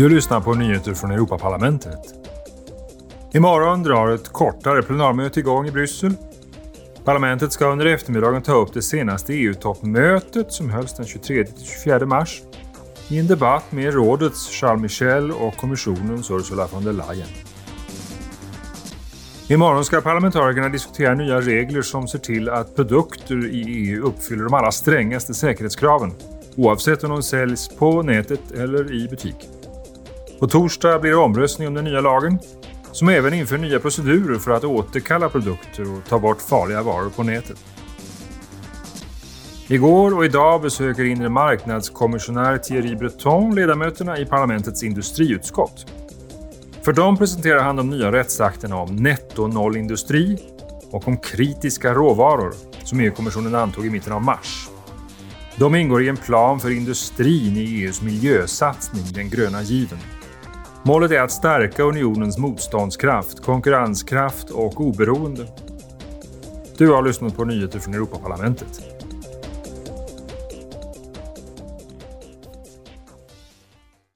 Du lyssnar på nyheter från Europaparlamentet. Imorgon drar ett kortare plenarmöte igång i Bryssel. Parlamentet ska under eftermiddagen ta upp det senaste EU-toppmötet som hölls den 23-24 mars i en debatt med rådets Charles Michel och kommissionens Ursula von der Leyen. Imorgon ska parlamentarikerna diskutera nya regler som ser till att produkter i EU uppfyller de allra strängaste säkerhetskraven oavsett om de säljs på nätet eller i butik. På torsdag blir det omröstning om den nya lagen som även inför nya procedurer för att återkalla produkter och ta bort farliga varor på nätet. Igår och idag besöker inre marknadskommissionär Thierry Breton ledamöterna i parlamentets industriutskott. För dem presenterar han de nya rättsakterna om netto-nollindustri och om kritiska råvaror som EU-kommissionen antog i mitten av mars. De ingår i en plan för industrin i EUs miljösatsning, den gröna given. Målet är att stärka unionens motståndskraft, konkurrenskraft och oberoende. Du har lyssnat på nyheter från Europaparlamentet.